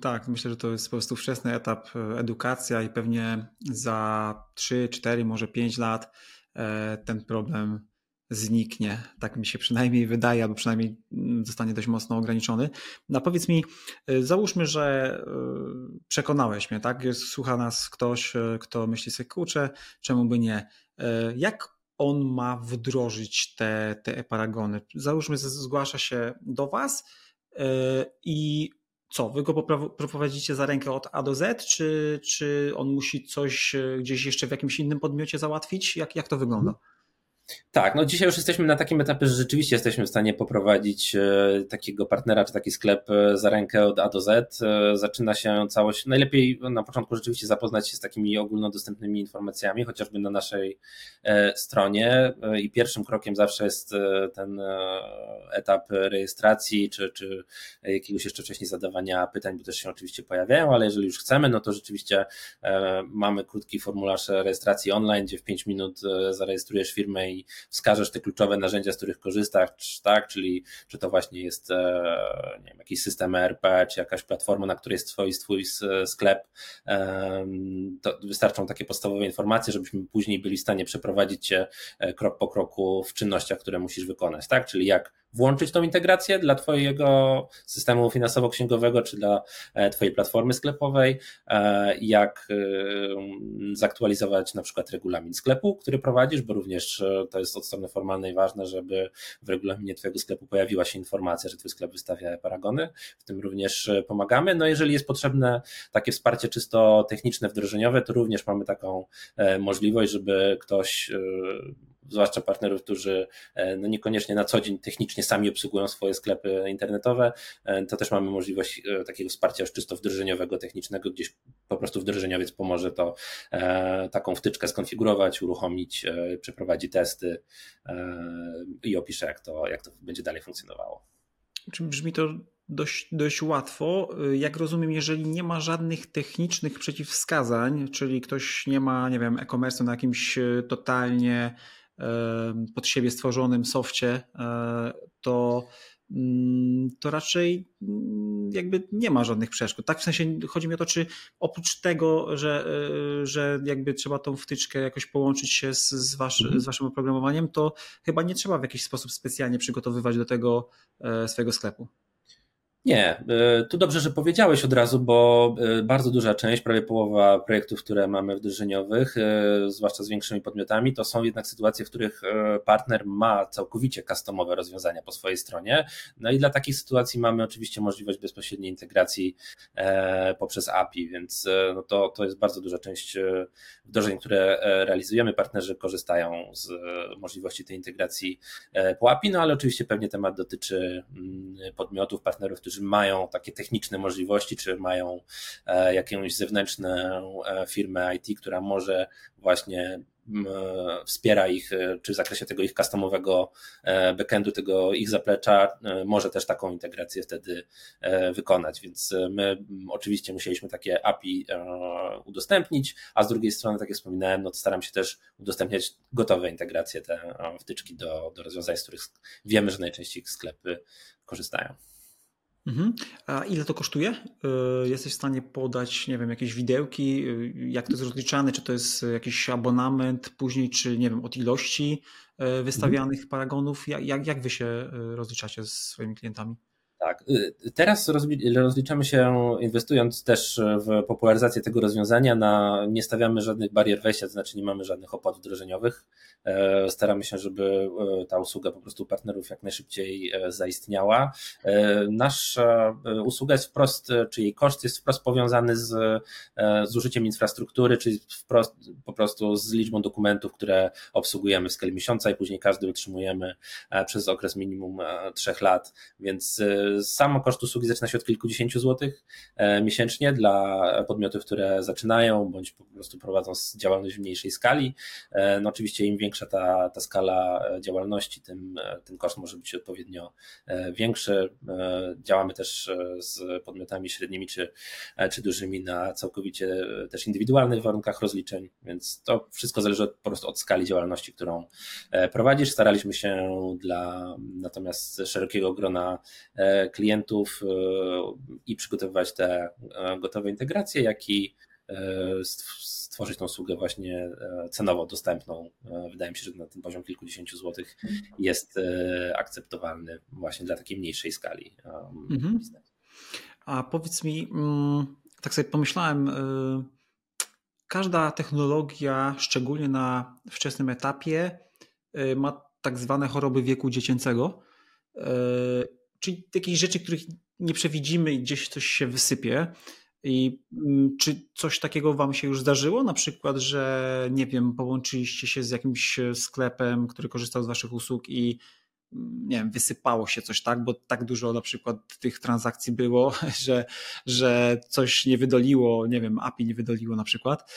B: tak, myślę, że to jest po prostu wczesny etap edukacja i pewnie za 3, 4, może 5 lat ten problem zniknie. Tak mi się przynajmniej wydaje, albo przynajmniej mm, zostanie dość mocno ograniczony. No powiedz mi, załóżmy, że przekonałeś mnie, tak? Słucha nas ktoś, kto myśli sobie, kurczę, czemu by nie? Jak on ma wdrożyć te, te e-paragony. Załóżmy, zgłasza się do Was i co, wy go prowadzicie za rękę od A do Z, czy, czy on musi coś gdzieś jeszcze w jakimś innym podmiocie załatwić? Jak, jak to wygląda?
A: Tak, no dzisiaj już jesteśmy na takim etapie, że rzeczywiście jesteśmy w stanie poprowadzić e, takiego partnera czy taki sklep e, za rękę od A do Z. E, zaczyna się całość, najlepiej na początku rzeczywiście zapoznać się z takimi ogólnodostępnymi informacjami, chociażby na naszej stronie i pierwszym krokiem zawsze jest ten etap rejestracji czy, czy jakiegoś jeszcze wcześniej zadawania pytań, bo też się oczywiście pojawiają, ale jeżeli już chcemy, no to rzeczywiście mamy krótki formularz rejestracji online, gdzie w 5 minut zarejestrujesz firmę i wskażesz te kluczowe narzędzia, z których korzystasz, tak, czyli czy to właśnie jest e, nie wiem, jakiś system ERP, czy jakaś platforma, na której jest twój, twój sklep, to wystarczą takie podstawowe informacje, żebyśmy później byli w stanie przeprowadzić cię e, krok po kroku w czynnościach, które musisz wykonać, tak, czyli jak włączyć tą integrację dla Twojego systemu finansowo-księgowego czy dla e, Twojej platformy sklepowej, e, jak e, zaktualizować na przykład regulamin sklepu, który prowadzisz, bo również to jest od strony formalnej ważne, żeby w regulaminie Twojego sklepu pojawiła się informacja, że Twój sklep wystawia paragony. W tym również pomagamy. No jeżeli jest potrzebne takie wsparcie czysto techniczne, wdrożeniowe, to również mamy taką możliwość, żeby ktoś zwłaszcza partnerów, którzy e, no niekoniecznie na co dzień technicznie sami obsługują swoje sklepy internetowe, e, to też mamy możliwość e, takiego wsparcia już czysto wdrożeniowego, technicznego, gdzieś po prostu wdrożeniowiec pomoże to taką wtyczkę skonfigurować, uruchomić, przeprowadzi testy i opisze, jak to, jak to będzie dalej funkcjonowało.
B: Brzmi to dość, dość łatwo. Jak rozumiem, jeżeli nie ma żadnych technicznych przeciwwskazań, czyli ktoś nie ma, nie wiem, e-commerce na jakimś totalnie pod siebie stworzonym softie, e, to, mm, to raczej mm, jakby nie ma żadnych przeszkód. Tak w sensie chodzi mi o to, czy oprócz tego, że, e, że jakby trzeba tą wtyczkę jakoś połączyć się z, z, wasz, mhm. z waszym oprogramowaniem, to chyba nie trzeba w jakiś sposób specjalnie przygotowywać do tego e, swojego sklepu.
A: Nie, y, tu dobrze, że powiedziałeś od razu, bo y, bardzo duża część, prawie połowa projektów, które mamy wdrożeniowych, y, zwłaszcza z większymi podmiotami, to są jednak sytuacje, w których partner ma całkowicie customowe rozwiązania po swojej stronie. No i dla takich sytuacji mamy oczywiście możliwość bezpośredniej integracji e, poprzez API, więc no to, to jest bardzo duża część wdrożeń, które e, realizujemy. Partnerzy korzystają z możliwości tej integracji e, po API, no ale oczywiście pewnie temat dotyczy mm, podmiotów, partnerów, którzy mają takie techniczne możliwości, czy mają e, jakąś zewnętrzną e, firmę IT, która może właśnie wspiera ich, e, czy w zakresie tego ich customowego backendu, tego ich zaplecza, może też taką integrację wtedy wykonać. Więc my oczywiście musieliśmy takie API udostępnić, a z drugiej strony, tak jak wspominałem, no staram się też udostępniać gotowe integracje, te wtyczki do, do rozwiązań, z których wiemy, że najczęściej sklepy korzystają.
B: Mhm. A ile to kosztuje? Y, jesteś w stanie podać, nie wiem, jakieś widełki, y, jak to jest rozliczane, czy to jest jakiś abonament później, czy nie wiem, od ilości y, wystawianych mhm. paragonów? Jak, jak wy się rozliczacie z swoimi klientami?
A: Tak. Y, teraz rozliczamy się, inwestując też w popularyzację tego rozwiązania, na, nie stawiamy żadnych barier wejścia, to znaczy nie mamy żadnych opłat wdrożeniowych. E, staramy się, żeby e, ta usługa po prostu partnerów jak najszybciej e, zaistniała. Nasza usługa jest wprost, czy jej koszt jest wprost powiązany z, z użyciem infrastruktury, czyli wprost, po prostu z liczbą dokumentów, które obsługujemy w skali miesiąca i później każdy utrzymujemy przez okres minimum trzech lat, więc sam koszt usługi zaczyna się od kilkudziesięciu złotych e, miesięcznie dla podmiotów, które zaczynają bądź po prostu prowadzą działalność w mniejszej skali. E, no oczywiście im większa ta, ta skala e, działalności, tym ten koszt może być odpowiednio większy. Działamy też z podmiotami średnimi czy, czy dużymi na całkowicie też indywidualnych warunkach rozliczeń, więc to wszystko zależy po prostu od skali działalności, którą prowadzisz. Staraliśmy się dla natomiast szerokiego grona klientów e, i przygotowywać te e, gotowe integracje, jak i e, stworzyć tą usługę właśnie cenowo dostępną. Wydaje mi się, że na ten poziom kilkudziesięciu złotych jest akceptowalny właśnie dla takiej mniejszej skali mhm.
B: A powiedz mi, mm, tak sobie pomyślałem, każda technologia, szczególnie na wczesnym etapie, ma tak zwane choroby wieku dziecięcego. Czyli jakieś rzeczy, których nie przewidzimy i gdzieś coś się wysypie. I mm, czy coś takiego Wam się już zdarzyło? Na przykład, że nie wiem, połączyliście się z jakimś sklepem, który korzystał z Waszych usług i mm, nie wiem, wysypało się coś tak, bo tak dużo na przykład tych transakcji było, że, że coś nie wydoliło, nie wiem, API nie wydoliło na przykład.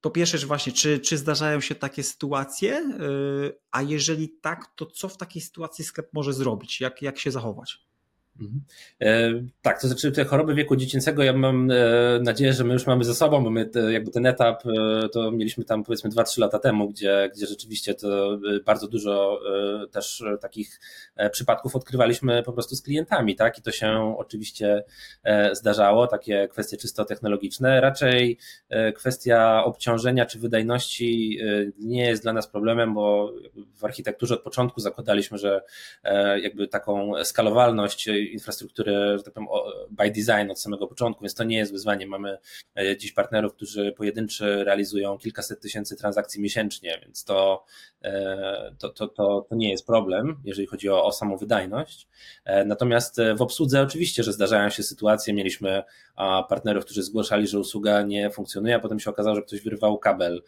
B: Po pierwsze, że właśnie, czy, czy zdarzają się takie sytuacje, yy, a jeżeli tak, to co w takiej sytuacji sklep może zrobić? Jak, jak się zachować?
A: Mhm. E, tak, to znaczy te choroby wieku dziecięcego, ja mam e, nadzieję, że my już mamy ze sobą, bo my jakby ten etap e, to mieliśmy tam powiedzmy 2-3 lata temu, gdzie, gdzie rzeczywiście to bardzo dużo też takich przypadków odkrywaliśmy po prostu z klientami, tak? I to się oczywiście zdarzało, takie kwestie czysto technologiczne. Raczej kwestia obciążenia czy wydajności nie jest dla nas problemem, bo w architekturze od początku zakładaliśmy, że jakby taką skalowalność infrastrukturę, że tak powiem, by design od samego początku, więc to nie jest wyzwanie. Mamy e, dziś partnerów, którzy pojedynczy realizują kilkaset tysięcy transakcji miesięcznie, więc to, e, to, to, to, to nie jest problem, jeżeli chodzi o, o samą wydajność. E, natomiast w obsłudze oczywiście, że zdarzają się sytuacje, mieliśmy partnerów, którzy zgłaszali, że usługa nie funkcjonuje, a potem się okazało, że ktoś wyrwał kabel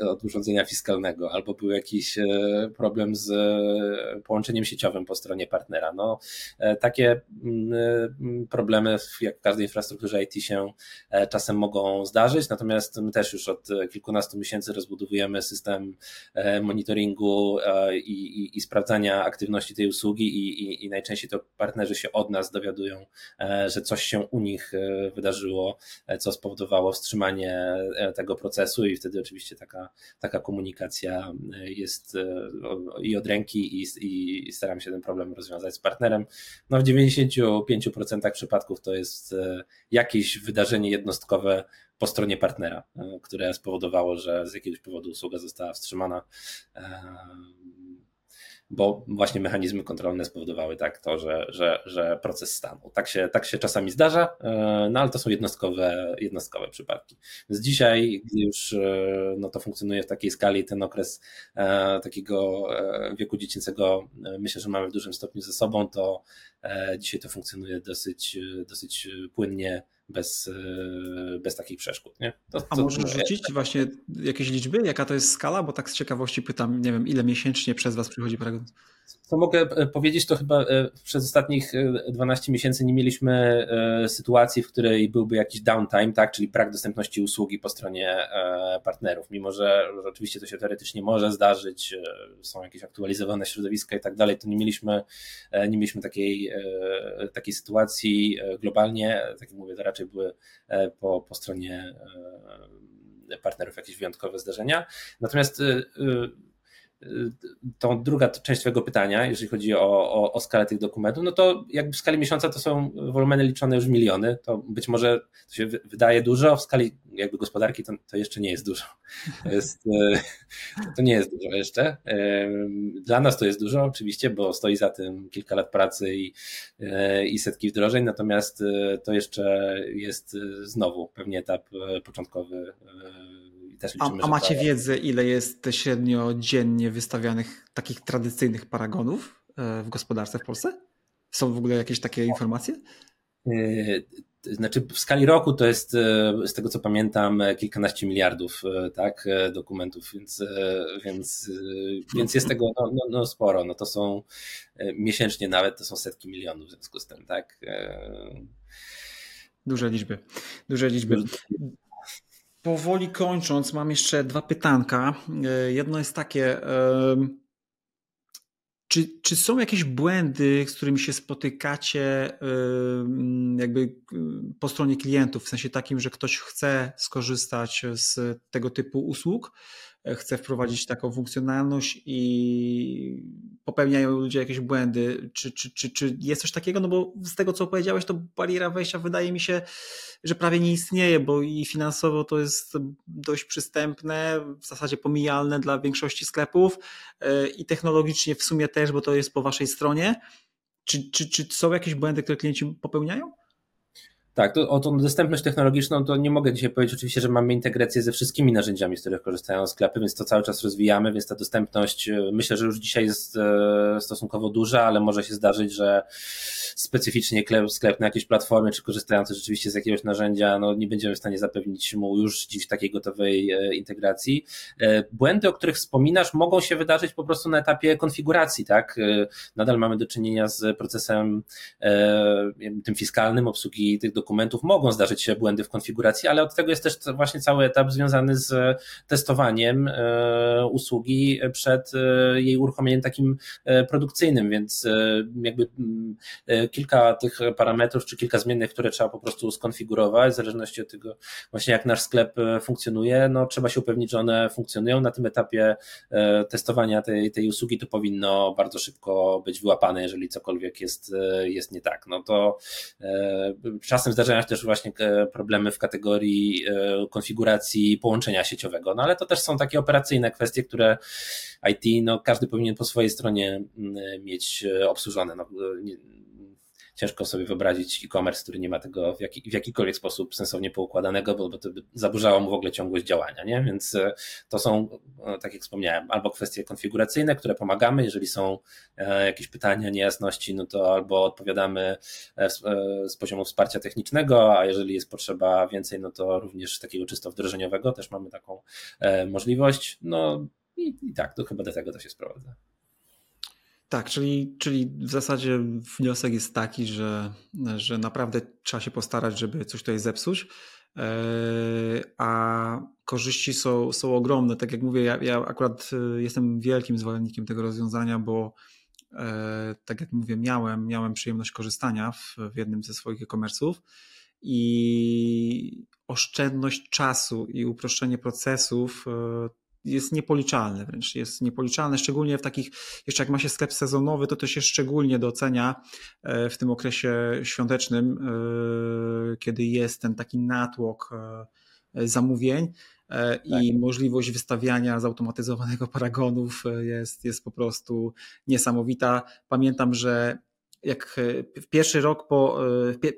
A: od urządzenia fiskalnego, albo był jakiś problem z połączeniem sieciowym po stronie partnera. No, takie mm, e, problemy, jak w każdej infrastrukturze IT się e, czasem mogą zdarzyć, natomiast my też już od kilkunastu miesięcy rozbudowujemy system monitoringu i, i, i sprawdzania aktywności tej usługi i, i, najczęściej to partnerzy się od nas dowiadują, że coś się u nich wydarzyło, co spowodowało wstrzymanie tego procesu i wtedy oczywiście taka, taka komunikacja jest i od ręki i, i staramy się ten problem rozwiązać z partnerem no w 95% przypadków to jest e, jakieś wydarzenie jednostkowe po stronie partnera, e, które spowodowało, że z jakiegoś powodu usługa została wstrzymana. E, bo właśnie mechanizmy kontrolne spowodowały tak to, że, że, że proces stanął. Tak się, tak się czasami zdarza, e, no ale to są jednostkowe, jednostkowe przypadki. Więc dzisiaj, gdy już e, no, to funkcjonuje w takiej skali, ten okres e, takiego wieku dziecięcego myślę, że mamy w dużym stopniu ze sobą, to dzisiaj to funkcjonuje dosyć, dosyć płynnie, bez, bez takich przeszkód. Nie?
B: To, to, A możesz rzucić właśnie jakieś liczby? Jaka to jest skala? Bo tak z ciekawości pytam, nie wiem, ile miesięcznie przez Was przychodzi Paragon?
A: Co mogę e, powiedzieć, to chyba e, przez ostatnich 12 e, miesięcy nie mieliśmy sytuacji, w której byłby jakiś downtime, tak, czyli brak dostępności usługi po stronie partnerów. Mimo, że oczywiście to się teoretycznie może zdarzyć, są jakieś aktualizowane środowiska i tak dalej, to nie mieliśmy, nie mieliśmy takiej, takiej sytuacji globalnie. Tak jak mówię, to raczej były po, po stronie partnerów jakieś wyjątkowe zdarzenia. Natomiast tą druga część Twojego pytania, jeżeli chodzi o, o, o, skalę tych dokumentów, no to jakby w skali miesiąca to są wolumeny liczone już miliony. To być może to się wydaje dużo, w skali jakby gospodarki to, to jeszcze nie jest dużo. To, jest, e, to nie jest dużo jeszcze. E, dla nas to jest dużo oczywiście, bo stoi za tym kilka lat pracy i, i setki wdrożeń, natomiast to jeszcze jest znowu pewnie etap początkowy
B: też liczymy, a, a macie to... wiedzę, ile jest średnio dziennie wystawianych takich tradycyjnych paragonów e, w gospodarce w Polsce? Są w ogóle jakieś takie informacje?
A: E, znaczy w skali roku to jest, e, z tego co pamiętam, kilkanaście miliardów tak, dokumentów, więc, więc, więc jest tego no, no, no, sporo. No to są miesięcznie nawet, to są setki milionów w związku z tym, tak.
B: Duże liczby. Duże liczby. Powoli kończąc, mam jeszcze dwa pytanka. E, jedno jest takie. Czy, czy są jakieś błędy, z którymi się spotykacie jakby po stronie klientów, w sensie takim, że ktoś chce skorzystać z tego typu usług, chce wprowadzić taką funkcjonalność i popełniają ludzie jakieś błędy. Czy, czy, czy, czy jest coś takiego? No bo z tego, co powiedziałeś, to bariera wejścia wydaje mi się, że prawie nie istnieje, bo i finansowo to jest dość przystępne, w zasadzie pomijalne dla większości sklepów e, i technologicznie w sumie też, bo to jest po waszej stronie. Czy, czy, czy są jakieś błędy, które klienci popełniają?
A: Tak, to, o tą dostępność technologiczną to nie mogę dzisiaj powiedzieć oczywiście, że mamy integrację ze wszystkimi narzędziami, z których korzystają sklepy, więc to cały czas rozwijamy, więc ta dostępność e, myślę, że już dzisiaj jest e, stosunkowo duża, ale może się zdarzyć, że specyficznie sklep na jakiejś platformie, czy korzystający rzeczywiście z jakiegoś narzędzia, no nie będziemy w stanie zapewnić mu już dziś takiej gotowej e, integracji. Błędy, o których wspominasz, mogą się wydarzyć po prostu na etapie konfiguracji, tak? Nadal mamy do czynienia z procesem tym fiskalnym obsługi tych dokumentów, dokumentów, mogą zdarzyć się błędy w konfiguracji, ale od tego jest też właśnie cały etap związany z testowaniem usługi przed jej uruchomieniem takim produkcyjnym, więc jakby kilka tych parametrów, czy kilka zmiennych, które trzeba po prostu skonfigurować, w zależności od tego właśnie jak nasz sklep funkcjonuje, no trzeba się upewnić, że one funkcjonują. Na tym etapie testowania tej, tej usługi to powinno bardzo szybko być wyłapane, jeżeli cokolwiek jest, jest nie tak. No to czasem zdarzają się też właśnie problemy w kategorii konfiguracji połączenia sieciowego, no ale to też są takie operacyjne kwestie, które IT, no każdy powinien po swojej stronie mieć obsłużone. No, ciężko sobie wyobrazić e-commerce, który nie ma tego w, jaki, w jakikolwiek sposób sensownie poukładanego, bo, bo to by zaburzało mu w ogóle ciągłość działania, nie? Więc e, to są, e, tak jak wspomniałem, albo kwestie konfiguracyjne, które pomagamy, jeżeli są e, jakieś pytania, niejasności, no to albo odpowiadamy z poziomu wsparcia technicznego, a jeżeli jest potrzeba więcej, no to również takiego czysto wdrożeniowego też mamy taką możliwość. No i, i tak, to chyba do tego to się sprowadza.
B: Tak, czyli, czyli w zasadzie wniosek jest taki, że, że naprawdę trzeba się postarać, żeby coś tutaj zepsuć, e, a korzyści są, są ogromne. Tak jak mówię, ja, ja akurat e, jestem wielkim zwolennikiem tego rozwiązania, bo e, tak jak mówię, miałem, miałem przyjemność korzystania w, w jednym ze swoich e-commerce'ów i oszczędność czasu i uproszczenie procesów jest niepoliczalny wręcz, jest niepoliczalny, szczególnie w takich, jeszcze jak ma się sklep sezonowy, to to się szczególnie docenia e, w tym okresie świątecznym, e, kiedy jest ten taki natłok e, zamówień i tak. możliwość wystawiania zautomatyzowanego paragonów jest, jest po prostu niesamowita. Pamiętam, że jak w pierwszy rok po,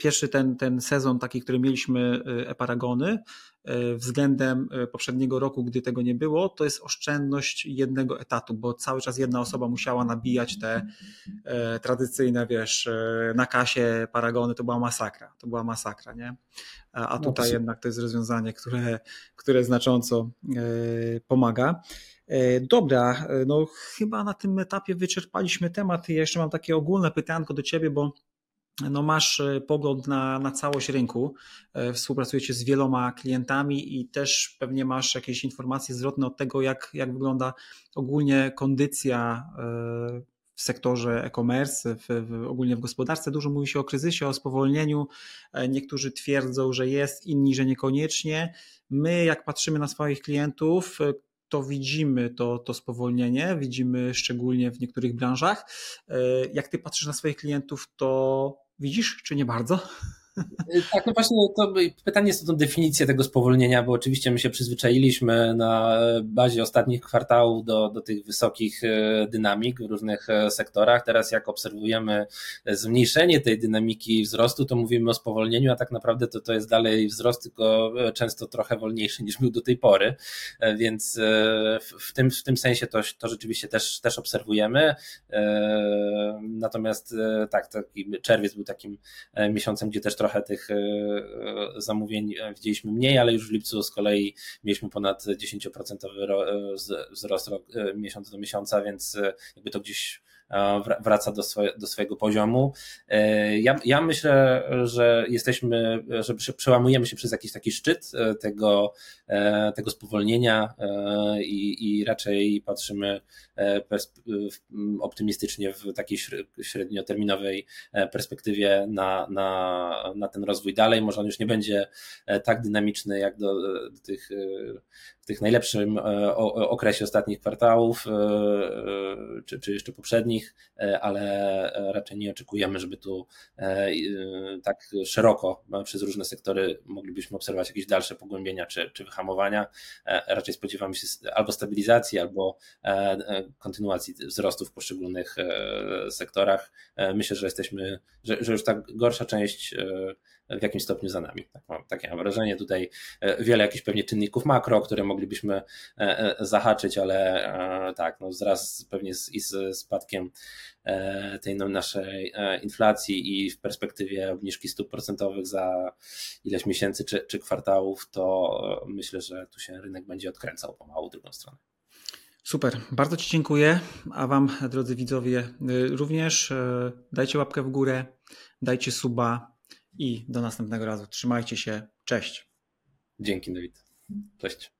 B: pierwszy ten, ten sezon taki, który mieliśmy e-paragony, E, względem e, poprzedniego roku, gdy tego nie było, to jest oszczędność jednego etatu, bo cały czas jedna osoba musiała nabijać te e, tradycyjne, wiesz, na kasie paragony, to była masakra, to była masakra, nie? A no tutaj no jednak to jest rozwiązanie, które, które znacząco pomaga. Dobra, no chyba na tym etapie wyczerpaliśmy temat. Ja jeszcze mam takie ogólne pytanko do Ciebie, bo no masz e, pogląd na, na całość rynku, e, współpracujecie z wieloma klientami i też pewnie masz jakieś informacje zwrotne od tego, jak, jak wygląda ogólnie kondycja e, w sektorze e-commerce, w, w, ogólnie w gospodarce. Dużo mówi się o kryzysie, o spowolnieniu. Niektórzy twierdzą, że jest, inni, że niekoniecznie. My, jak patrzymy na swoich klientów, to widzimy to, to spowolnienie, widzimy szczególnie w niektórych branżach. Jak ty patrzysz na swoich klientów, to Widzisz, czy nie bardzo?
A: Y, tak, no właśnie to pytanie jest o tą definicję tego spowolnienia, bo oczywiście my się przyzwyczailiśmy na bazie ostatnich kwartałów do, do tych wysokich y, dynamik w różnych y, sektorach. Teraz jak obserwujemy zmniejszenie tej dynamiki wzrostu, to mówimy o spowolnieniu, a tak naprawdę to, to jest dalej wzrost, tylko często trochę wolniejszy niż był do tej pory, więc w tym, w tym sensie to, to rzeczywiście też, też obserwujemy. Natomiast tak, taki czerwiec był takim miesiącem, gdzie też trochę tych e, e, zamówień e, widzieliśmy mniej, ale już w lipcu z kolei mieliśmy ponad 10% wzrost miesiąc do miesiąca, więc jakby to gdzieś wraca do, swoje, do swojego poziomu. Ja, ja myślę, że jesteśmy, że przełamujemy się przez jakiś taki szczyt tego, tego spowolnienia i, i raczej patrzymy optymistycznie w takiej średnioterminowej perspektywie na, na, na ten rozwój dalej. Może on już nie będzie tak dynamiczny jak do, do tych w tych najlepszym okresie ostatnich kwartałów, czy, czy jeszcze poprzednich nich, e, ale e, raczej nie oczekujemy, żeby tu e, tak szeroko przez różne sektory moglibyśmy obserwować jakieś dalsze pogłębienia czy, czy wyhamowania. Raczej spodziewamy się albo stabilizacji, albo kontynuacji wzrostu w poszczególnych sektorach. Myślę, że jesteśmy, że, że już ta gorsza część w jakimś stopniu za nami. Tak mam, takie mam wrażenie. Tutaj e, wiele jakichś pewnie czynników makro, które moglibyśmy e, e, zahaczyć, ale tak, no wraz pewnie z, i z spadkiem tej no, naszej inflacji i w perspektywie obniżki stóp procentowych za ileś miesięcy czy, czy kwartałów, to myślę, że tu się rynek będzie odkręcał pomału w drugą stronę.
B: Super, bardzo Ci dziękuję, a Wam, drodzy widzowie, również dajcie łapkę w górę, dajcie suba, i do następnego razu. Trzymajcie się. Cześć.
A: Dzięki, Dawid. Cześć.